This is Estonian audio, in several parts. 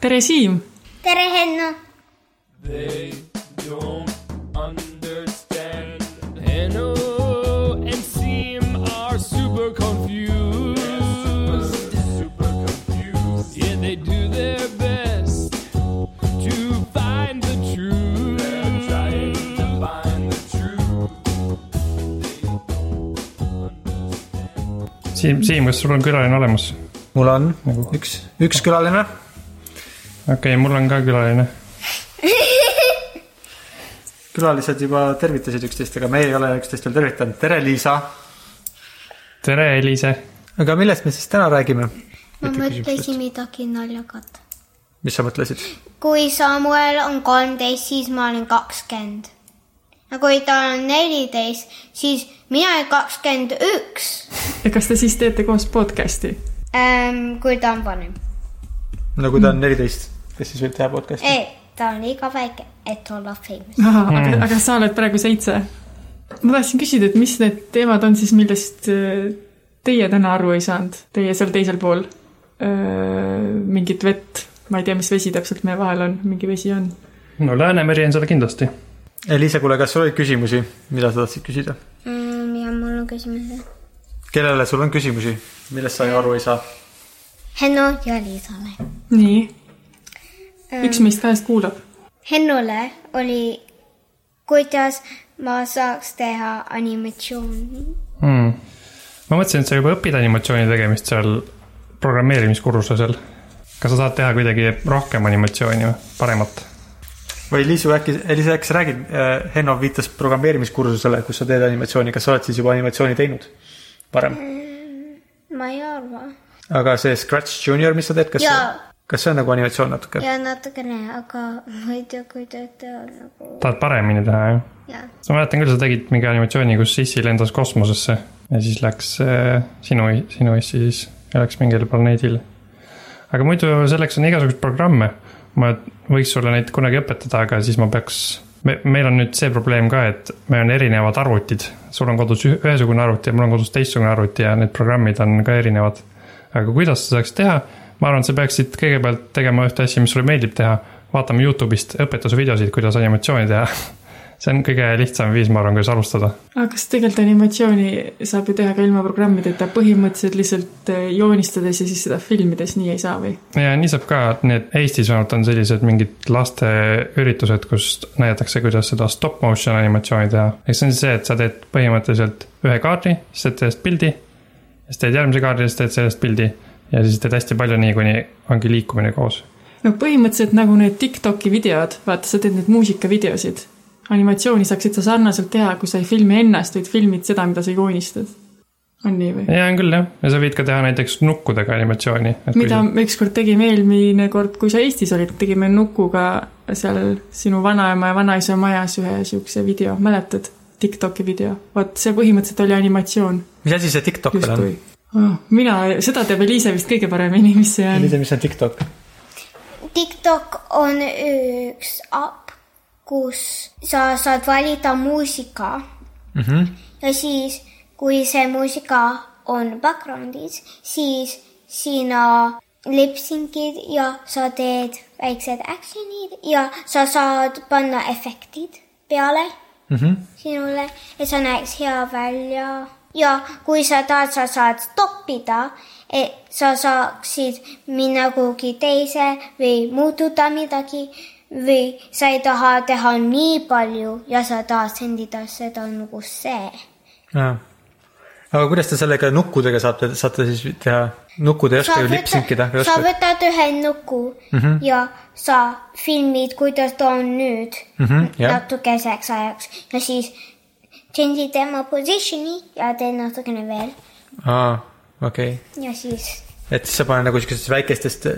tere, Siim. tere, Henno. They don't understand. Hanno and Seam are super confused. Super confused. Yeah, they do their best to find the truth. They're trying to find the truth. Siim, Siim, kas sul on külaline olemas? mul on Nagu- üks, üks külaline. Okei okay,, mul on ka külaline. külalised juba tervitasid üksteist, aga meie ei ole üksteist veel tervitanud. tere, Liisa. tere, Eliise. aga millest me siis täna räägime? ma mõtlesin midagi naljakat. mis sa mõtlesid? kui Samuel on kolmteist, siis ma olen kakskümmend. ja kui ta on neliteist, siis mina olen kakskümmend üks. ja kas te siis teete koos podcast'i? kui ta on vanem. no kui ta on neliteist, kes siis võib teha podcast'i? ei, ta on liiga väike, et olla famous. aga, aga sa oled praegu seitse. ma tahtsin küsida, et mis need teemad on siis, millest äh, teie täna aru ei saanud, teie seal teisel pool. mingit vett, ma ei tea, mis vesi täpselt meie vahel on, mingi vesi on. no Läänemeri on seda kindlasti. Liisa, kuule, kas sul oli küsimusi, mida sa tahtsid küsida? ja mul on küsimus. kellele sul on küsimusi, millest sa aru ei saa? Henno ja Liisale. nii, üks meist kahest kuulab. Hennule oli, kuidas ma saaks teha animatsiooni. hmm.. ma mõtlesin, et sa juba õpid animatsiooni tegemist seal programmeerimiskursusel. kas sa saad teha kuidagi rohkem animatsiooni või paremat? või Liisu, äkki, Liisa, äkki sa räägid, Henno viitas programmeerimiskursusele, kus sa teed animatsiooni, kas sa oled siis juba animatsiooni teinud varem? ma ei arva. aga see Scratch Junior, mis sa teed, kas, Jaa. Kas see on nagu animatsioon natuke? ja natukene, aga ma ei tea, kuidas teha nagu tahad paremini teha, jah? ja. ma mäletan küll, sa tegid mingi animatsiooni, kus Sissi lendas kosmosesse ja siis läks äh, sinu, sinu issi siis ja läks mingile planeedile. aga muidu selleks on igasuguseid programme. ma võiks sulle neid kunagi õpetada, aga siis ma peaks, me, meil on nüüd see probleem ka, et meil on erinevad arvutid. sul on kodus üh- ühesugune arvuti ja mul on kodus teistsugune arvuti ja need programmid on ka erinevad. aga kuidas sa saaks teha? Ma arvan, et sa peaksid kõigepealt tegema ühte asja, mis sulle meeldib teha. vaatama Youtube'ist õpetusvideosid, kuidas animatsiooni teha. see on kõige lihtsam viis, ma arvan, kuidas alustada aga kas tegelikult animatsiooni saab ju teha ka ilma programmideta, põhimõtteliselt lihtsalt äh, joonistades ja siis seda filmides, nii ei saa või? ja nii saab ka, need Eestis vähemalt on sellised mingid lasteüritused, kus näidatakse, kuidas seda stop motion animatsiooni teha. ehk see on siis see, et sa teed põhimõtteliselt ühe kaardi, siis teed sellest pildi. siis teed järgmise kaardi, siis teed sellest pildi ja siis teed hästi palju nii, kuni ongi liikumine koos. no põhimõtteliselt nagu need Tiktoki videod, vaata, sa teed neid muusikavideosid. animatsiooni saaksid sa sarnaselt teha, kui sa ei filmi ennast, vaid filmid seda, mida sa joonistad. on nii või? ja on küll jah, ja sa võid ka teha näiteks nukkudega animatsiooni. mida me ükskord tegime eelmine kord, kui sa Eestis olid, tegime nukuga seal sinu vanaema ja vanaisa majas ühe siukse video, mäletad? Tiktoki video, vot see põhimõtteliselt oli animatsioon mis asi see TikTok veel on. mina, seda teab Eliise vist kõige paremini, mis see on. Liisa, mis on TikTok? TikTok on üks äpp, kus sa saad valida muusika mm. -hmm. ja siis, kui see muusika on background'is, siis sina lipsinkid ja sa teed väiksed action'id ja sa saad panna efektid peale Mm -hmm. sinule ja see näeks hea välja. Ja kui sa tahad, sa saad stoppida, et sa saaksid minna kuhugi teise või muutuda midagi või sa ei taha teha nii palju ja sa tahad sendida seda nagu see. aga kuidas te sellega nukkudega saate, saate siis teha, nukud ei oska ju lipsinkida, sa võtad ühe nuku mm. -hmm. ja sa filmid, kuidas ta on nüüd mm Mhm, jah. natukeseks ajaks ja siis change'id tema positsiooni ja teed natukene veel aa, okei okay.. ja siis et siis sa paned nagu siukestest väikestest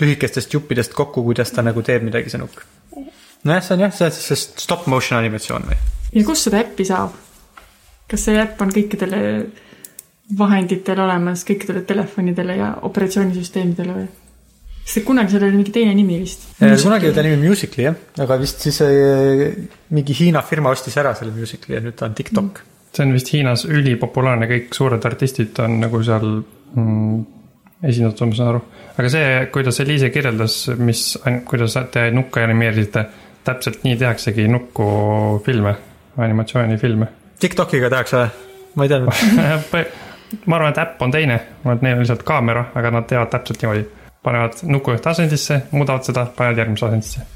lühikestest juppidest kokku, kuidas ta nagu teeb midagi, see nukk. nojah, see on jah, see on siis see stop motion animatsioon või? ja kust seda äppi saab? kas see äpp on kõikidele vahenditel olemas, kõikidele telefonidele ja operatsioonisüsteemidele või? Sest et kunagi sellel oli mingi teine nimi vist. kunagi oli ta nimi Musically jah, aga vist siis äh, mingi Hiina firma ostis ära selle Musically ja nüüd ta on TikTok. see on vist Hiinas ülipopulaarne, kõik suured artistid on nagu seal mm, esindatud, ma saan aru. aga see, kuidas Eliise kirjeldas, mis, kuidas te nukku animeerisite, täpselt nii tehaksegi nukufilme, animatsioonifilme. Tiktokiga tehakse või? ma ei teadnud. ma arvan, et äpp on teine, neil on lihtsalt kaamera, aga nad teevad täpselt niimoodi. Panevad nuku ühte asendisse, muudavad seda, panevad järgmisse asendisse.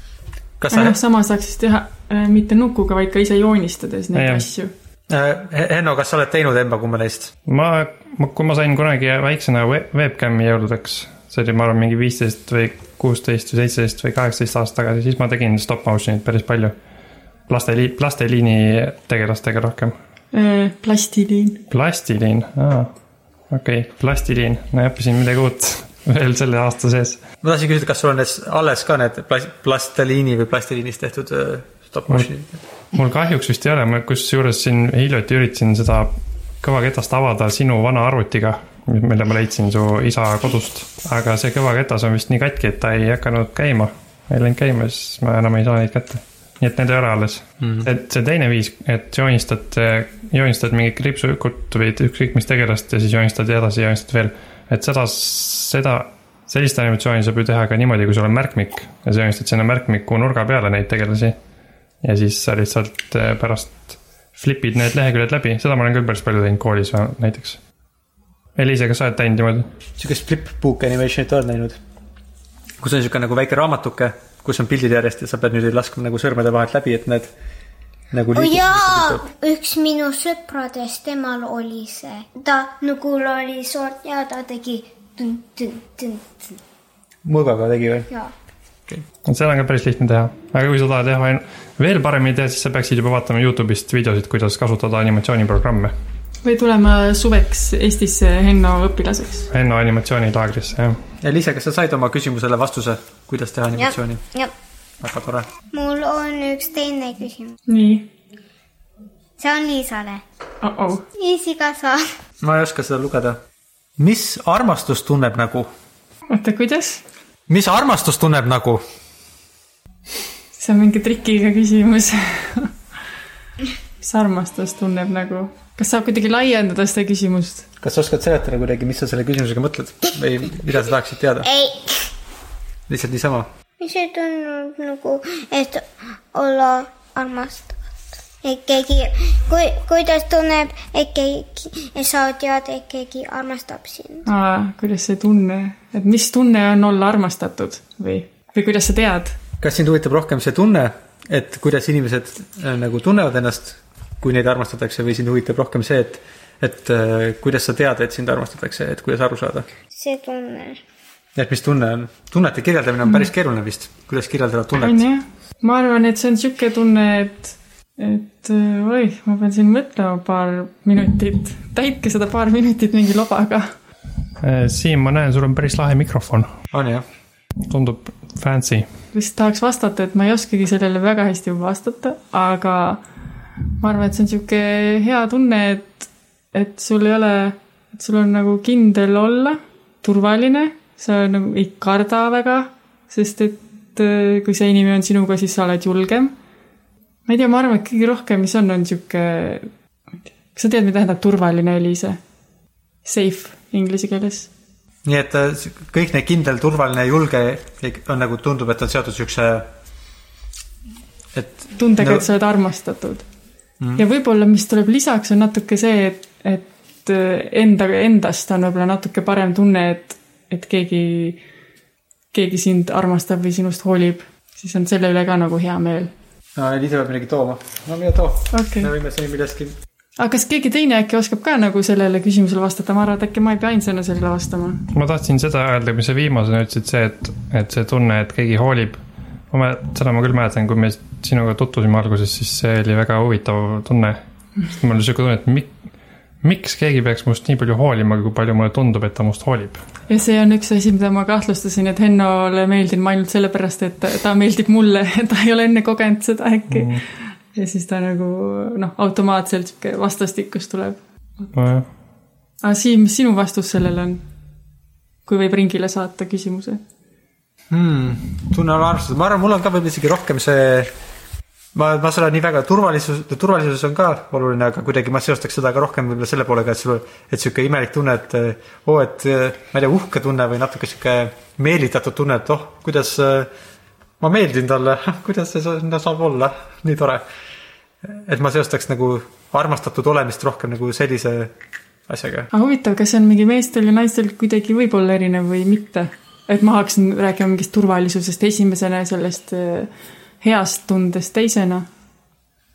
kas aga noh, sa, sama saaks siis teha äh, mitte nukuga, vaid ka ise joonistades neid Jah. asju. Henno, kas sa oled teinud emba-kumba neist? ma, kui ma sain kunagi väiksena we- webcami jõuludeks, see oli, ma arvan, mingi viisteist või kuusteist või seitseteist või kaheksateist aastat tagasi, siis ma tegin stop motion'it päris palju. lasteli-, plastiliini tegelastega rohkem. Äh, plastiliin. plastiliin, aa, okei okay., plastiliin, no õppisin midagi uut veel selle aasta sees. ma tahtsin küsida, kas sul on need alles ka need plas-, plastiliini või plastiliinist tehtud äh, stop motion'id? mul kahjuks vist ei ole, ma kusjuures siin hiljuti üritasin seda kõvaketast avada sinu vana arvutiga, mille ma leidsin su isa kodust. aga see kõvaketas on vist nii katki, et ta ei hakanud käima. ei läinud käima, siis ma enam ei saa neid kätte. nii et need ei ole alles mm. -hmm. et see teine viis, et joonistad, joonistad mingit kriipsukut või ükskõik mis tegelast ja siis joonistad edasi, joonistad veel. Et seda, seda, sellist animatsiooni saab ju teha ka niimoodi, kui sul on märkmik ja sa joonistad sinna märkmiku nurga peale neid tegelasi ja siis sa lihtsalt eh, pärast flipid need leheküljed läbi, seda ma olen küll päris palju teinud koolis näiteks. Eliise, kas sa oled teinud niimoodi? sihukest flipbook animation'it oled näinud? kus on sihuke nagu väike raamatuke, kus on pildid järjest ja sa pead nüüd laskma nagu sõrmede vahelt läbi, et need nagu oh jaa, üks minu sõpradest, temal oli see, ta nagu oli sort ja ta tegi mõõgaga tegi või? ja et seda on ka päris lihtne teha, aga kui sa tahad teha ain- veel paremini teha, siis sa peaksid juba vaatama Youtube'ist videosid, kuidas kasutada animatsiooniprogramme. või tulema suveks Eestisse Henno õpilaseks. Henno animatsioonilaagrisse, jah. Liise, kas sa said oma küsimusele vastuse, kuidas teha animatsiooni? ja väga tore. mul on üks teine küsimus, nii see on Liisale. oh, oh., Liisi ka sa. ma ei oska seda lugeda. mis armastus tunneb nagu? oota, kuidas? mis armastus tunneb nagu? see on mingi trikiga küsimus. mis armastus tunneb nagu? kas saab kuidagi laiendada seda küsimust? kas sa oskad seletada kuidagi, mis sa selle küsimusega mõtled või mida sa tahaksid teada? ei, lihtsalt niisama. Mis ei tundnud nagu, et olla armastatud. et keegi, kui, kuidas tunneb, et keegi, et sa tead, et keegi armastab sind. aa, kuidas see tunne, et mis tunne on olla armastatud või, või kuidas sa tead? kas sind huvitab rohkem see tunne, et kuidas inimesed äh, nagu tunnevad ennast, kui neid armastatakse või sind huvitab rohkem see, et, et äh, kuidas sa tead, et sind armastatakse, et kuidas aru saada? see tunne. Et mis tunne on? tunnete kirjeldamine on päris keeruline vist, kuidas kirjeldada on tunnet. jah, ma arvan, et see on sihuke tunne, et, et äh, oih, ma pean siin mõtlema paar minutit, täitke seda paar minutit mingi lobaga. Siim, ma näen, sul on päris lahe mikrofon, on jah? tundub fancy. vist tahaks vastata, et ma ei oskagi sellele väga hästi vastata, aga ma arvan, et see on sihuke hea tunne, et, et sul ei ole, et sul on nagu kindel olla, turvaline, sa nagu ei karda väga, sest et äh, kui see inimene on sinuga, siis sa oled julgem. ma ei tea, ma arvan, et kõige rohkem, mis on, on sihuke, kas sa tead, mida tähendab turvaline, Eliise? Safe inglise keeles nii et äh, kõik need kindel, turvaline, julge on nagu tundub, et on seotud siukse, et tundega No- et sa oled armastatud mm.. ja võib-olla, mis tuleb lisaks, on natuke see, et, et äh, enda, endast on võib-olla natuke parem tunne, et, et keegi, keegi sind armastab või sinust hoolib, siis on selle üle ka nagu hea meel. no Liisa peab midagi tooma. no mine too okei me, võime siin millestki. aga kas keegi teine äkki oskab ka nagu sellele küsimusele vastata, ma arvan, et äkki ma ei pea ainsana sellele vastama. ma tahtsin seda öelda, mis sa viimasena ütlesid, see, et, et see tunne, et keegi hoolib. ma seda ma küll mäletan, kui me sinuga tutvusime alguses, siis see oli väga huvitav tunne. mul oli siuke tunne, et mik-, miks keegi peaks must nii palju hoolima, kui palju mulle tundub, et ta must hoolib. ja see on üks asi, mida ma kahtlustasin, et Hennole meeldin ma ainult sellepärast, et ta, meeldib mulle, ta ei ole enne kogenud seda äkki mm.. ja siis ta nagu noh, automaatselt sihuke vastastikkus tuleb. nojah, aga Siim, mis sinu vastus sellele on? kui võib ringile saata küsimuse. hmm,. tunne olla armastatud, ma arvan, mul on ka võib-olla isegi rohkem see ma, ma seda nii väga, turvalisus, turvalisus on ka oluline, aga kuidagi ma seostaks seda ka rohkem võib-olla selle poolega, et sul, et sihuke imelik tunne, et eh, oo, et eh, ma ei tea, uhke tunne või natuke sihuke meelitatud tunne, et oh, kuidas eh, ma meeldin talle, kuidas see sa- saab olla, nii tore. et ma seostaks nagu armastatud olemist rohkem nagu sellise asjaga. aga huvitav, kas see on mingi meestel ja naistel kuidagi võib-olla erinev või mitte? et ma hakkasin rääkima mingist turvalisusest esimesena ja sellest äh, heast tundest teisena.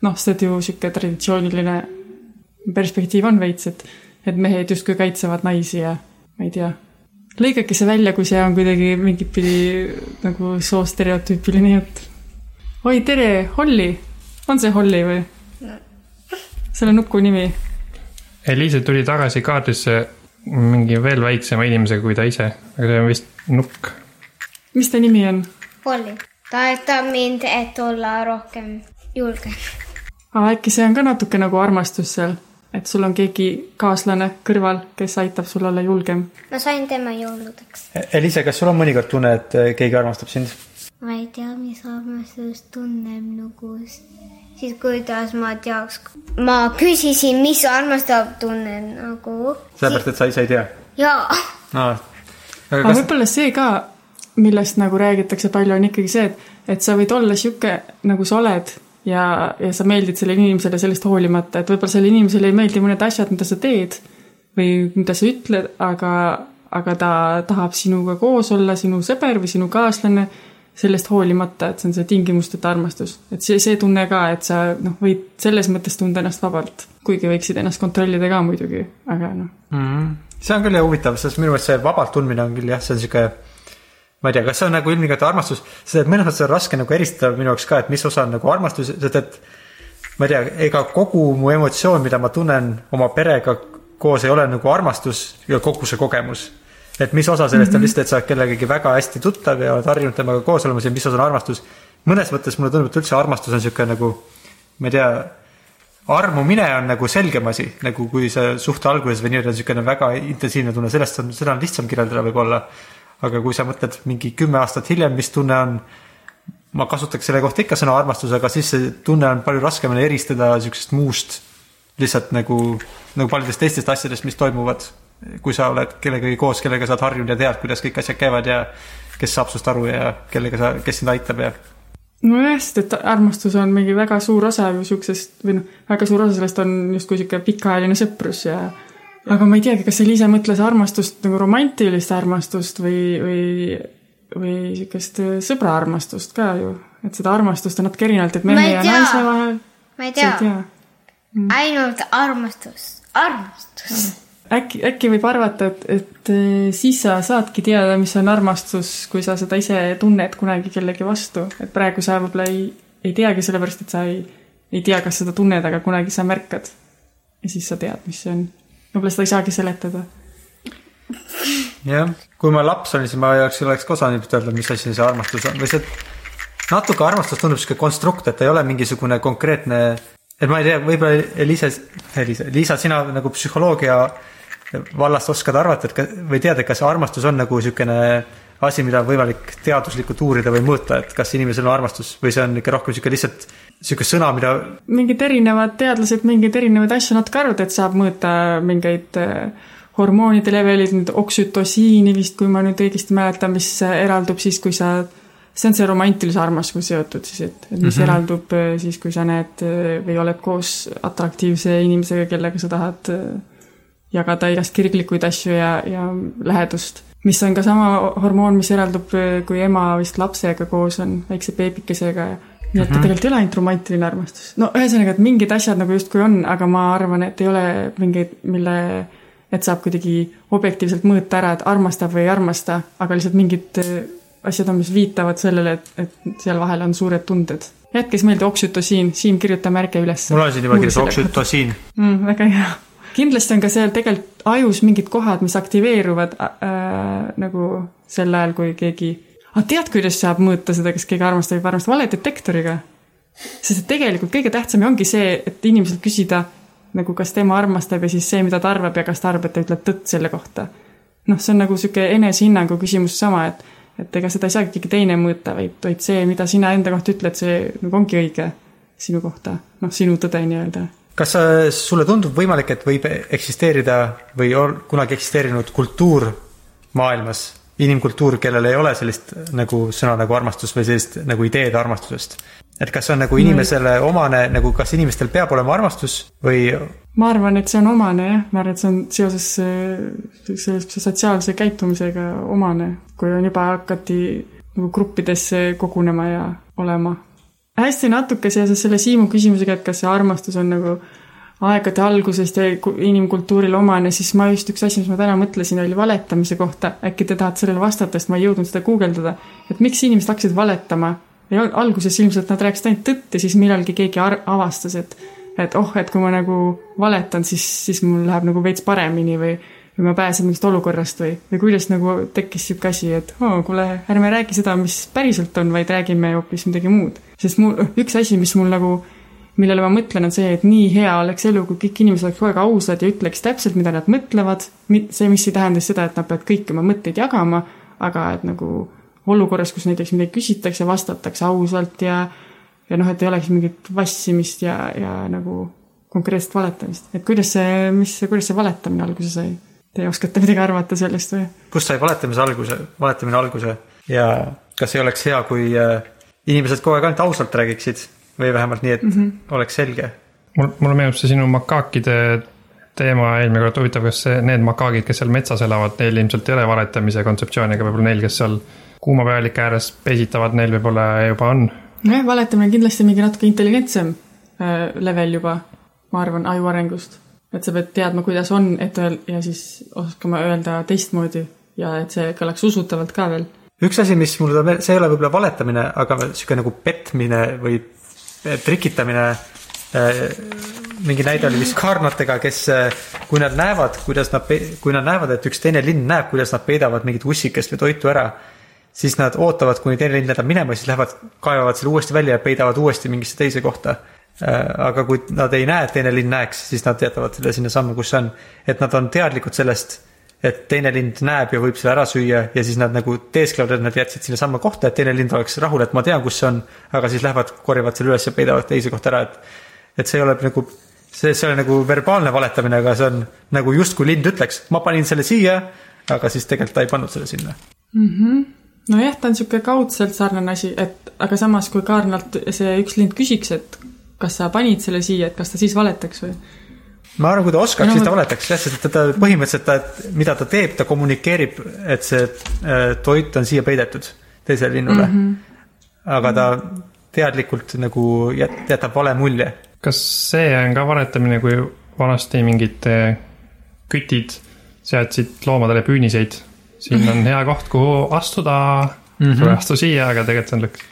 noh, see ju sihuke traditsiooniline perspektiiv on veits, et, et mehed justkui kaitsevad naisi ja ma ei tea. lõigake see välja, kui see on kuidagi mingit pidi nagu soostereotüüpiline jutt. oi, tere, Holli, on see Holli või? selle nuku nimi Eliise tuli tagasi kaadrisse mingi veel väiksema inimesega kui ta ise, aga see on vist nukk. mis ta nimi on? Olli, ta aitab mind, et olla rohkem julge. aga äkki see on ka natuke nagu armastus seal, et sul on keegi kaaslane kõrval, kes aitab sul olla julgem. ma sain tema jõuludeks. Eliise, kas sul on mõnikord tunne, et eh, keegi armastab sind? ma ei tea, mis armastust tunneb nagu siis kuidas ma teaks. ma küsisin, mis armastab tunneb nagu. sellepärast, et sa ise ei tea jaa, no.. aga aga kas, võib-olla see ka, millest nagu räägitakse palju, on ikkagi see, et, et sa võid olla sihuke, nagu sa oled ja, ja sa meeldid sellele inimesele sellest hoolimata, et võib-olla sellele inimesele ei meeldi mõned asjad, mida sa teed või mida sa ütled, aga, aga ta tahab sinuga koos olla, sinu sõber või sinu kaaslane sellest hoolimata, et see on see tingimusteta armastus. et see, see tunne ka, et sa noh, võid selles mõttes tunda ennast vabalt, kuigi võiksid ennast kontrollida ka muidugi, aga noh, mm, see on küll huvitav, sest minu meelest see vabalt tundmine on küll jah, see on sihuke. Ma ei tea, kas see on nagu ilmtingimata armastus, sest et mõnes mõttes on raske nagu eristada minu jaoks ka, et mis osa on nagu armastus, sest et. ma ei tea, ega kogu mu emotsioon, mida ma tunnen oma perega koos ei ole nagu armastus ja kogu see kogemus et mis osa sellest mm -hmm. on lihtsalt, et sa oled kellegagi väga hästi tuttav ja oled harjunud temaga koos olema ja mis osa on armastus. mõnes mõttes mulle tundub, et üldse armastus on sihuke nagu, ma ei tea, armumine on nagu selgem asi, nagu kui see suhte alguses või nii-öelda niisugune väga intensiivne tunne, sellest on, seda on lihtsam kirjeldada võib-olla. Aga kui sa mõtled mingi kümme aastat hiljem, mis tunne on, ma kasutaks selle kohta ikka sõna armastus, aga siis see tunne on palju raskemini eristada niisugusest muust lihtsalt nagu, nagu paljudest teistest asjadest, mis toimuvad, kui sa oled kellegagi koos, kellega sa oled harjunud ja tead, kuidas kõik asjad käivad ja kes saab sinust aru ja kellega sa, kes sind aitab ja nojah, sest et armastus on mingi väga suur osa ju siuksest või noh, väga suur osa sellest on justkui sihuke pikaajaline sõprus ja aga ma ei teagi, kas Eliise mõtles armastust nagu romantilist armastust või, või, või siukest sõbra armastust ka ju, et seda armastust on natuke erinevalt, et mehe ja naise vahel. ma ei tea, tea. ainult armastus, armastus. äkki, äkki võib arvata, et, et eh, siis sa saadki teada, mis on armastus, kui sa seda ise tunned kunagi kellegi vastu, et praegu sa võib-olla ei, ei teagi, sellepärast et sa ei, ei tea, kas seda tunned, aga kunagi sa märkad. ja siis sa tead, mis see on. Võib-olla seda ei saagi seletada. jah, kui ma laps olin, siis ma ei oleks, oleks ka osanud ütelda, mis asi see armastus on või see natuke armastus tundub sihuke konstrukt, et ei ole mingisugune konkreetne, et ma ei tea, võib-olla Eliise, Eliise, Liisa, sina nagu psühholoogia vallast oskad arvata, et ka, või tead, et kas armastus on nagu niisugune asi, mida on võimalik teaduslikult uurida või mõõta, et kas inimesel on armastus või see on ikka rohkem niisugune lihtsalt niisugune sõna, mida mingid erinevad teadlased mingeid erinevaid asju natuke arvavad, et saab mõõta mingeid eh, hormoonide levelid, nüüd oksütosiini vist, kui ma nüüd õigesti mäletan, mis eraldub siis, kui sa, see on see romantilise armastusega seotud siis, et, et mis mm. -hmm. eraldub eh, siis, kui sa näed eh, või oled koos atraktiivse inimesega, kellega sa tahad jagada igast kirglikuid asju ja, ja lähedust. Mis on ka sama hormoon, mis eraldub, kui ema vist lapsega koos on, väikse beebikesega ja nii et ta tegelikult ei ole ainult romantiline armastus. no ühesõnaga, et mingid asjad nagu justkui on, aga ma arvan, et ei ole mingeid, mille, et saab kuidagi objektiivselt mõõta ära, et armastab või ei armasta, aga lihtsalt mingid eh, asjad on, mis viitavad sellele, et, et seal vahel on suured tunded. jätke siis meelde oksütosiin, Siim, kirjuta märge üles. mul on siin juba kirjas oksütosiin. mm,. väga hea. kindlasti on ka seal tegelikult ajus mingid kohad, mis aktiveeruvad äh, nagu sel ajal, kui keegi. aga tead, kuidas saab mõõta seda, kas keegi armastab või ei armasta, valedetektoriga. sest et tegelikult kõige tähtsam ju ongi see, et inimeselt küsida nagu, kas tema armastab ja siis see, mida ta arvab ja kas ta arvab, et ta ütleb tõtt selle kohta. noh, see on nagu sihuke enesehinnangu küsimus sama, et, et ega seda ei saagi keegi teine mõõta, vaid, vaid see, mida sina enda kohta ütled, see nagu ongi õige. sinu kohta, noh, sinu tõde nii-öelda. Kas sa, sulle tundub võimalik, et võib eksisteerida või on kunagi eksisteerinud kultuur maailmas, inimkultuur, kellel ei ole sellist nagu sõna nagu armastus või sellist nagu ideed armastusest? et kas see on nagu inimesele omane, nagu kas inimestel peab olema armastus või ma arvan, et see on omane jah, ma arvan, et see on seoses äh, sellise sotsiaalse käitumisega omane, kui on juba hakati nagu gruppidesse kogunema ja olema. Hästi natuke seoses selle Siimu küsimusega, et kas see armastus on nagu aegade algusest ja ku- inimkultuurile omane, siis ma just üks asi, mis ma täna mõtlesin, oli valetamise kohta. äkki te tahate sellele vastata, sest ma ei jõudnud seda guugeldada. et miks inimesed hakkasid valetama ja al- alguses ilmselt nad rääkisid ainult tõtt ja siis millalgi keegi avastas, et et oh, et kui ma nagu valetan, siis, siis mul läheb nagu veits paremini või või ma pääsen mingist olukorrast või, või kuidas nagu tekkis sihuke asi, et oo oh,, kuule, ärme räägi seda, mis päriselt on, vaid räägime hoopis midagi muud. sest mul, üks asi, mis mul nagu, millele ma mõtlen, on see, et nii hea oleks elu, kui kõik inimesed oleks kogu aeg ausad ja ütleks täpselt, mida nad mõtlevad. see, mis ei tähenda seda, et nad peavad kõiki oma mõtteid jagama, aga et nagu olukorras, kus näiteks midagi küsitakse, vastatakse ausalt ja ja noh, et ei oleks mingit vassimist ja, ja nagu konkreetset valetamist. et kuidas see, mis, kuidas see valetamine alguse sai? Te oskate midagi arvata sellest või? kust sai valetamise alguse, valetamine alguse ja kas ei oleks hea, kui äh, inimesed kogu aeg ainult ausalt räägiksid või vähemalt nii, et mm -hmm. oleks selge? mul, mulle meenub see sinu makaakide teema eelmine kord, huvitav, kas see, need makaagid, kes seal metsas elavad, neil ilmselt ei ole valetamise kontseptsiooni, aga võib-olla neil, kes seal kuumapealike ääres pesitavad, neil võib-olla juba on. nojah, valetamine on kindlasti mingi natuke intelligentsem äh, level juba, ma arvan, aju arengust. Et sa pead teadma, kuidas on, et öel- ja siis oskama öelda teistmoodi ja et see kõlaks usutavalt ka veel. üks asi, mis mul tuleb see ei ole võib-olla valetamine, aga sihuke nagu petmine või trikitamine. mingi näide oli vist kaarnatega, kes, kui nad näevad, kuidas nad, kui nad näevad, et üks teine lind näeb, kuidas nad peidavad mingit ussikest või toitu ära, siis nad ootavad, kuni teine lind läheb minema, siis lähevad, kaevavad selle uuesti välja ja peidavad uuesti mingisse teise kohta. Aga kui nad ei näe, et teine lind näeks, siis nad jätavad selle sinnasamma, kus see on. et nad on teadlikud sellest et teine lind näeb ja võib selle ära süüa ja siis nad nagu teesklevad, et nad jätsid sinnasamma kohta, et teine lind oleks rahul, et ma tean, kus see on. aga siis lähevad, korjavad selle üles ja peidavad teise kohta ära, et, et see ei ole nagu, see, see ole nagu verbaalne valetamine, aga see on nagu justkui lind ütleks, ma panin selle siia, aga siis tegelikult ta ei pannud selle sinna. nojah, ta on niisugune kaudselt sarnane asi, et aga samas, kui Kaarnalt see üks lind küsiks, et kas sa panid selle siia, et kas ta siis valetaks või? ma arvan, kui ta oskaks No siis ta valetaks jah, sest et ta põhimõtteliselt ta, mida ta teeb, ta kommunikeerib, et see äh, toit on siia peidetud teisele linnule mm. -hmm. aga ta teadlikult nagu jät- jätab vale mulje kas see on ka valetamine, kui vanasti mingid eh, kütid seadsid loomadele püüniseid? siin on hea koht, kuhu astuda mm, -hmm. astu siia, aga tegelikult see on lõks.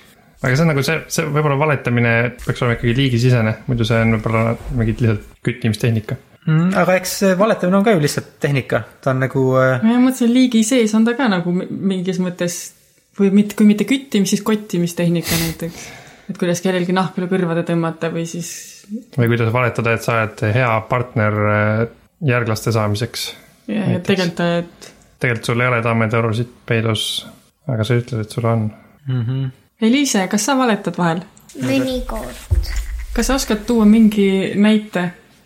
Aga see on nagu see, see võib-olla valetamine peaks olema ikkagi liigisisene, muidu see on võib-olla mingi lihtsalt küttimistehnika. mm,. aga eks see valetamine on ka ju lihtsalt tehnika, ta on nagu äh, ma mõtlesin, liigi sees on ta ka nagu mi- mingis mõttes või mitte, kui mitte küttimis, siis kottimistehnika näiteks. et kuidas kellelgi nahk üle kõrvade tõmmata või siis või kuidas valetada, et sa oled hea partner eh, järglaste saamiseks. ja, ja tegelikult, et tegelikult sul ei ole tammetõrusid peidus, aga sa ütled, et sul on. mm. -hmm. Eliise, kas sa valetad vahel? mõnikord. kas sa oskad tuua mingi näite,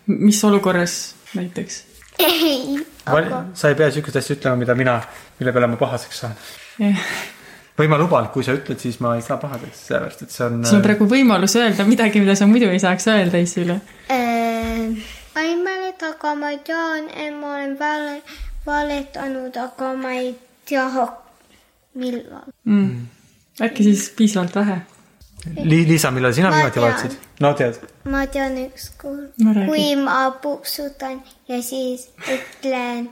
mis olukorras näiteks? ei, aga sa ei pea sihukest asja ütlema, mida mina, mille peale ma pahaseks saan. või ma luban, kui sa ütled, siis ma ei saa pahaseks, sellepärast et see on. sul on praegu võimalus öelda midagi, mida sa muidu ei saaks öelda Eestile. äh, ma ei mäleta, aga ma tean, et ma olen vale, valetanud, aga ma ei tea, millal. Mm. Äkki siis piisavalt vähe? Li-, Liisa, millal sina Ma viimati valetasid? no tead. ma tean ükskord kui ma puksutan ja siis ütlen,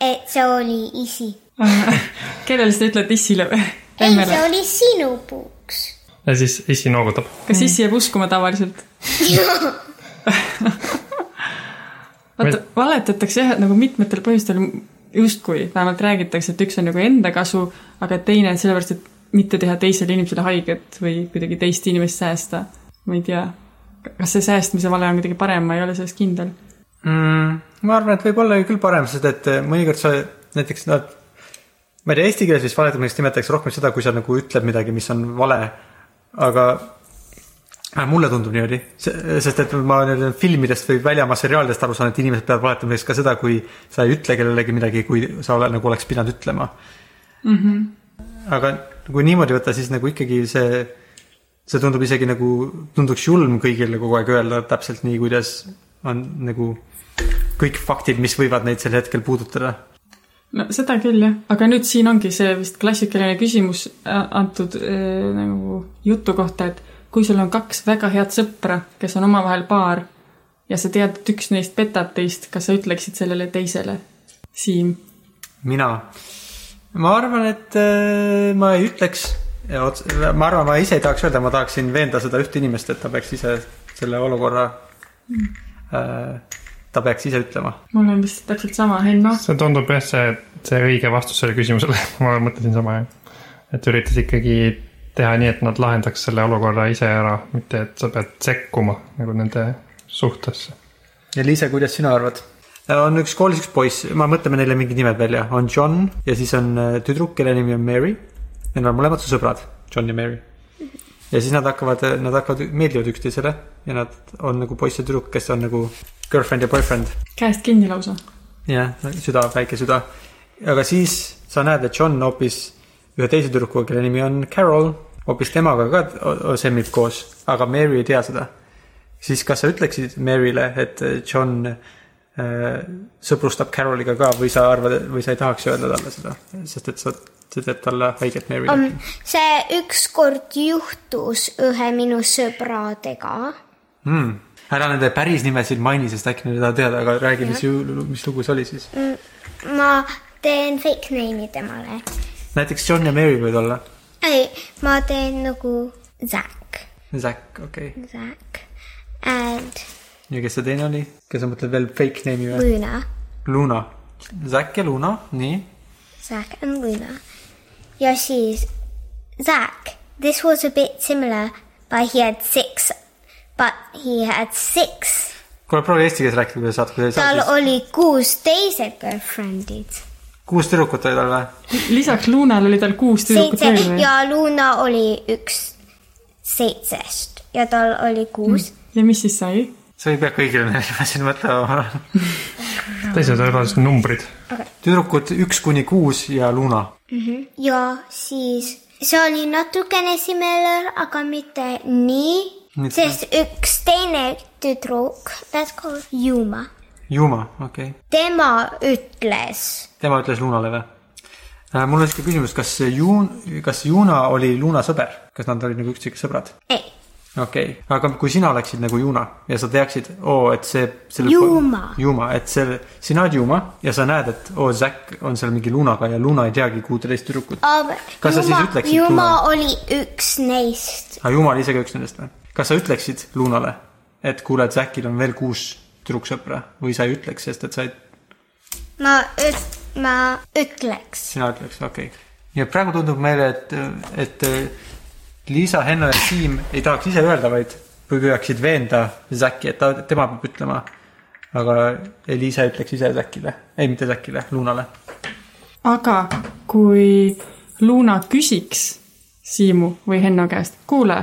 et see oli isi. kellele sa ütled issile või? ei, see oli sinu puks. ja siis issi noogutab. kas issi jääb uskuma tavaliselt? vaata, valetatakse jah, et nagu mitmetel põhjustel justkui vähemalt räägitakse, et üks on nagu enda kasu, aga teine sellepärast, et mitte teha teisele inimesele haiget või kuidagi teist inimest säästa. ma ei tea, kas see säästmise vale on kuidagi parem, ma ei ole selles kindel. mm,? ma arvan, et võib olla küll parem, sest et eh, mõnikord sa näiteks nad, ma ei tea, eesti keeles vist valetamiseks nimetatakse rohkem seda, kui sa nagu ütled midagi, mis on vale. aga Äh, mulle tundub niimoodi, sest et ma nüüd filmidest või väljamaa seriaalidest aru saan, et inimesed peavad valetama näiteks ka seda, kui sa ei ütle kellelegi midagi, kui sa ole, nagu oleks pidanud ütlema mm. -hmm. aga kui niimoodi võtta, siis nagu ikkagi see, see tundub isegi nagu, tunduks julm kõigile kogu aeg öelda täpselt nii, kuidas on nagu kõik faktid, mis võivad neid sel hetkel puudutada. no seda küll jah, aga nüüd siin ongi see vist klassikaline küsimus äh, antud äh, nagu jutu kohta, et kui sul on kaks väga head sõpra, kes on omavahel paar ja sa tead, et üks neist petab teist, kas sa ütleksid sellele teisele? Siim, mina, ma arvan, et äh, ma ei ütleks, ma arvan, ma ise ei tahaks öelda, ma tahaksin veenda seda ühte inimest, et ta peaks ise selle olukorra äh,, ta peaks ise ütlema. mul on vist täpselt sama, Henno. see tundub jah, see, see õige vastus sellele küsimusele, ma mõtlesin sama jah. et üritas ikkagi teha nii, et nad lahendaks selle olukorra ise ära, mitte et sa pead sekkuma nagu nende suhtesse. ja Liise, kuidas sina arvad? On üks koolis üks poiss, ma mõtleme neile mingid nimed välja, on John ja siis on äh, tüdruk, kelle nimi on Mary. Need on mõlemad su sõbrad, John ja Mary. ja siis nad hakkavad, nad hakkavad, meeldivad üksteisele ja nad on nagu poiss ja tüdruk, kes on nagu girlfriend ja boyfriend. käest kinni lausa. jah, süda, väike süda. aga siis sa näed, et John hoopis ühe teise tüdrukuga, kelle nimi on Carol, hoopis temaga ka semmib koos, aga Mary ei tea seda. siis kas sa ütleksid Maryle, et John äh, sõbrustab Caroliga ka või sa arvad, või sa ei tahaks öelda talle seda, sest et sa, sa teed talle haiget Maryle um,. see ükskord juhtus ühe minu sõbradega. Mm. ära nende päris nimesid maini, sest äkki nad ei taha teada, aga räägi, mis, mis lugu see oli siis. ma teen fake name'i temale. näiteks John ja Mary võivad olla. ei, ma teen nagu Zack, Zack, okei okay.. Zack and ja kes see teine oli, kes sa mõtled veel fake name'i või? Luna, Luna. Zack ja Luna, nii. Zack and Luna. ja siis Zack, this was a bit similar but he had six, but he had six. kuule, proovi eesti keeles rääkida, kui sa saad, kui sa ei saa tal siis. oli kuus teised girlfriend'id. kuus tüdrukut oli tal või? lisaks Lunale oli tal kuus tüdrukut veel või? ja Luna oli üks seitsest ja tal oli kuus. ja mis siis sai? Sa ei pea kõigile neile nimesid mõtlema. teised on lihtsalt numbrid. tüdrukud üks kuni kuus ja Luna. ja siis see oli natukene similar, aga mitte nii, Mitte- sest üks teine tüdruk, let's call Yuma, Juma, okei okay.. tema ütles, tema ütles Lunale või? mul on siuke küsimus, kas Juun, kas Juuna oli Luna sõber, kas nad olid nagu üksteise sõbrad? ei, okei okay., aga kui sina oleksid nagu Juuna ja sa teaksid, oo, et see. Juuma. Juuma, et see, sina oled Juuma ja sa näed, et oo, Zack on seal mingi Lunaga ja Luna ei teagi kuuteist tüdrukut. Kas sa siis ütleksid Lunale? oli üks neist, aga Jumal ise ka üks nendest või? kas sa ütleksid Lunale, et kuule, et Zackil on veel kuus tüdruksõpra või sa ei ütleks, sest et sa ei, ma üt-, ma ütleks, sina ütleks, okei okay.. nii et praegu tundub meile, et, et Liisa, Henno ja Siim ei tahaks ise öelda, vaid püüaksid veenda Zacki, et ta, tema peab ütlema. aga Liisa ütleks ise Zackile, ei mitte Zackile, Lunale. aga kui Luna küsiks Siimu või Henno käest, kuule,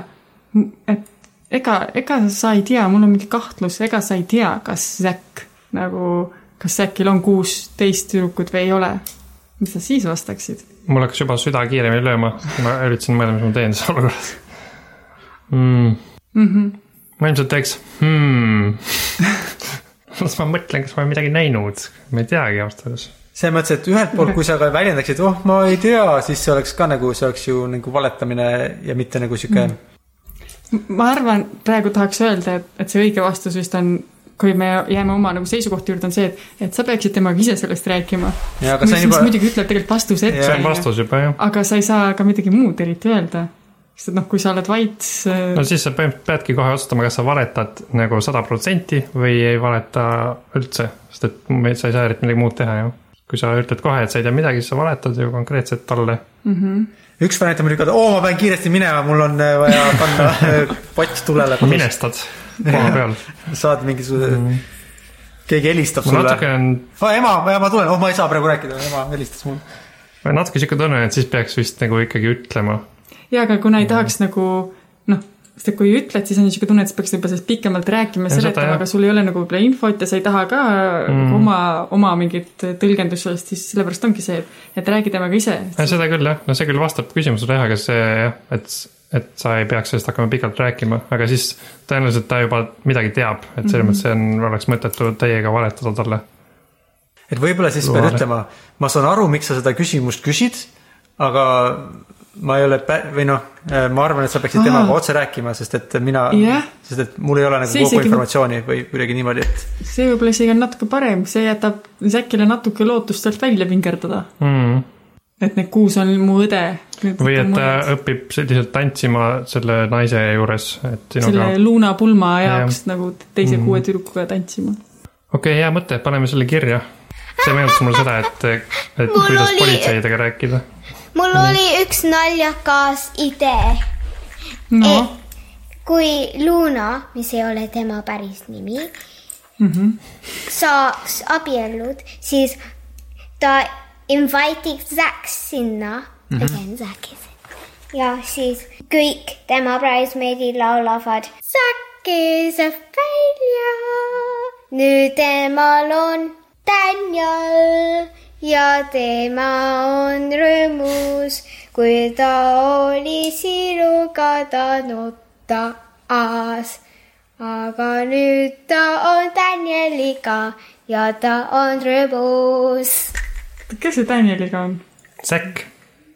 et ega, ega sa ei tea, mul on mingi kahtlus, ega sa ei tea, kas Zack nagu, kas Zackil on kuusteist tüdrukut või ei ole. mis sa siis vastaksid? Mul hakkas juba süda kiiremini lööma, ma üritasin mõelda, mis ma teen selles olukorras mm.. Mm -hmm. ma ilmselt teeks hmm. las ma mõtlen, kas ma olen midagi näinud, ma ei teagi ausalt öeldes. selles mõttes, et ühelt poolt, kui sa ka väljendaksid, oh, ma ei tea, siis see oleks ka nagu, see oleks ju nagu valetamine ja mitte nagu sihuke mm.. ma arvan, praegu tahaks öelda, et, et see õige vastus vist on, kui me jääme oma nagu seisukohti juurde, on see, et, et sa peaksid temaga ise sellest rääkima. Ja, aga mis see siis juba- muidugi ütleb tegelikult vastuse ette. see on vastus juba jah. aga sa ei saa ka midagi muud eriti öelda. sest et noh, kui sa oled vait äh, no, siis sa põhimõtteliselt peadki kohe otsustama, kas sa valetad nagu sada protsenti või ei valeta üldse, sest et sa ei saa eriti midagi muud teha ju. kui sa ütled kohe, et sa ei tea midagi, siis sa valetad ju konkreetselt talle. üks variant on muidugi, et oo, ma pean kiiresti minema, mul on äh, vaja panna äh, pott tulele. minestad koha peal. saad mingisuguse mm, -hmm. keegi helistab sulle natuke. on, oh, ema, ma tulen, oh ma ei saa praegu rääkida, ema helistas mulle. natuke sihuke tunne, et siis peaks vist nagu ikkagi ütlema. ja aga kuna ei tahaks nagu noh, sest et kui ütled, siis on niisugune tunne, et sa peaksid võib-olla sellest pikemalt rääkima, seletama, aga sul ei ole nagu võib-olla infot ja sa ei taha ka mm. oma, oma mingit tõlgendust sellest, siis sellepärast ongi see, et, et räägi temaga ise. seda küll jah, no see küll vastab küsimusele jah, aga see jah, et, et sa ei peaks sellest hakkama pikalt rääkima, aga siis tõenäoliselt ta juba midagi teab, et selles mõttes see on, oleks mõttetu teiega valetada talle. et võib-olla siis pead ütlema, ma saan aru, miks sa seda küsimust küsid, aga ma ei ole pä- või noh, ma arvan, et sa peaksid temaga otse rääkima, sest et mina Jah., sest et mul ei ole nagu See kogu isegi- informatsiooni või kuidagi niimoodi, et see võib-olla isegi on natuke parem, see jätab Säkile natuke lootust sealt välja vingerdada. Mm. Et need kuus on mu õde. või et ta õpib selliselt tantsima selle naise juures, et selle sinuga. Luna pulma jaoks nagu teise Mhm. kuue tüdrukuga tantsima. okei okay,, hea mõte, paneme selle kirja. see meenutas mulle seda, et, et Mul kuidas oli- politseidega rääkida. mul oli üks naljakas idee. no, kui Luna, mis ei ole tema päris nimi mm -hmm. saaks abiellud, siis ta invite'iks Zach's sinna mm, -hmm. again Zach'is. ja siis kõik tema bridesmaidid laulavad Zach is a failure. nüüd temal on Daniel ja tema on rõõmus, kui ta oli sinuga tanutas. aga nüüd ta on Danieliga ja ta on rõõmus. Kes see Danieliga on? Säkk,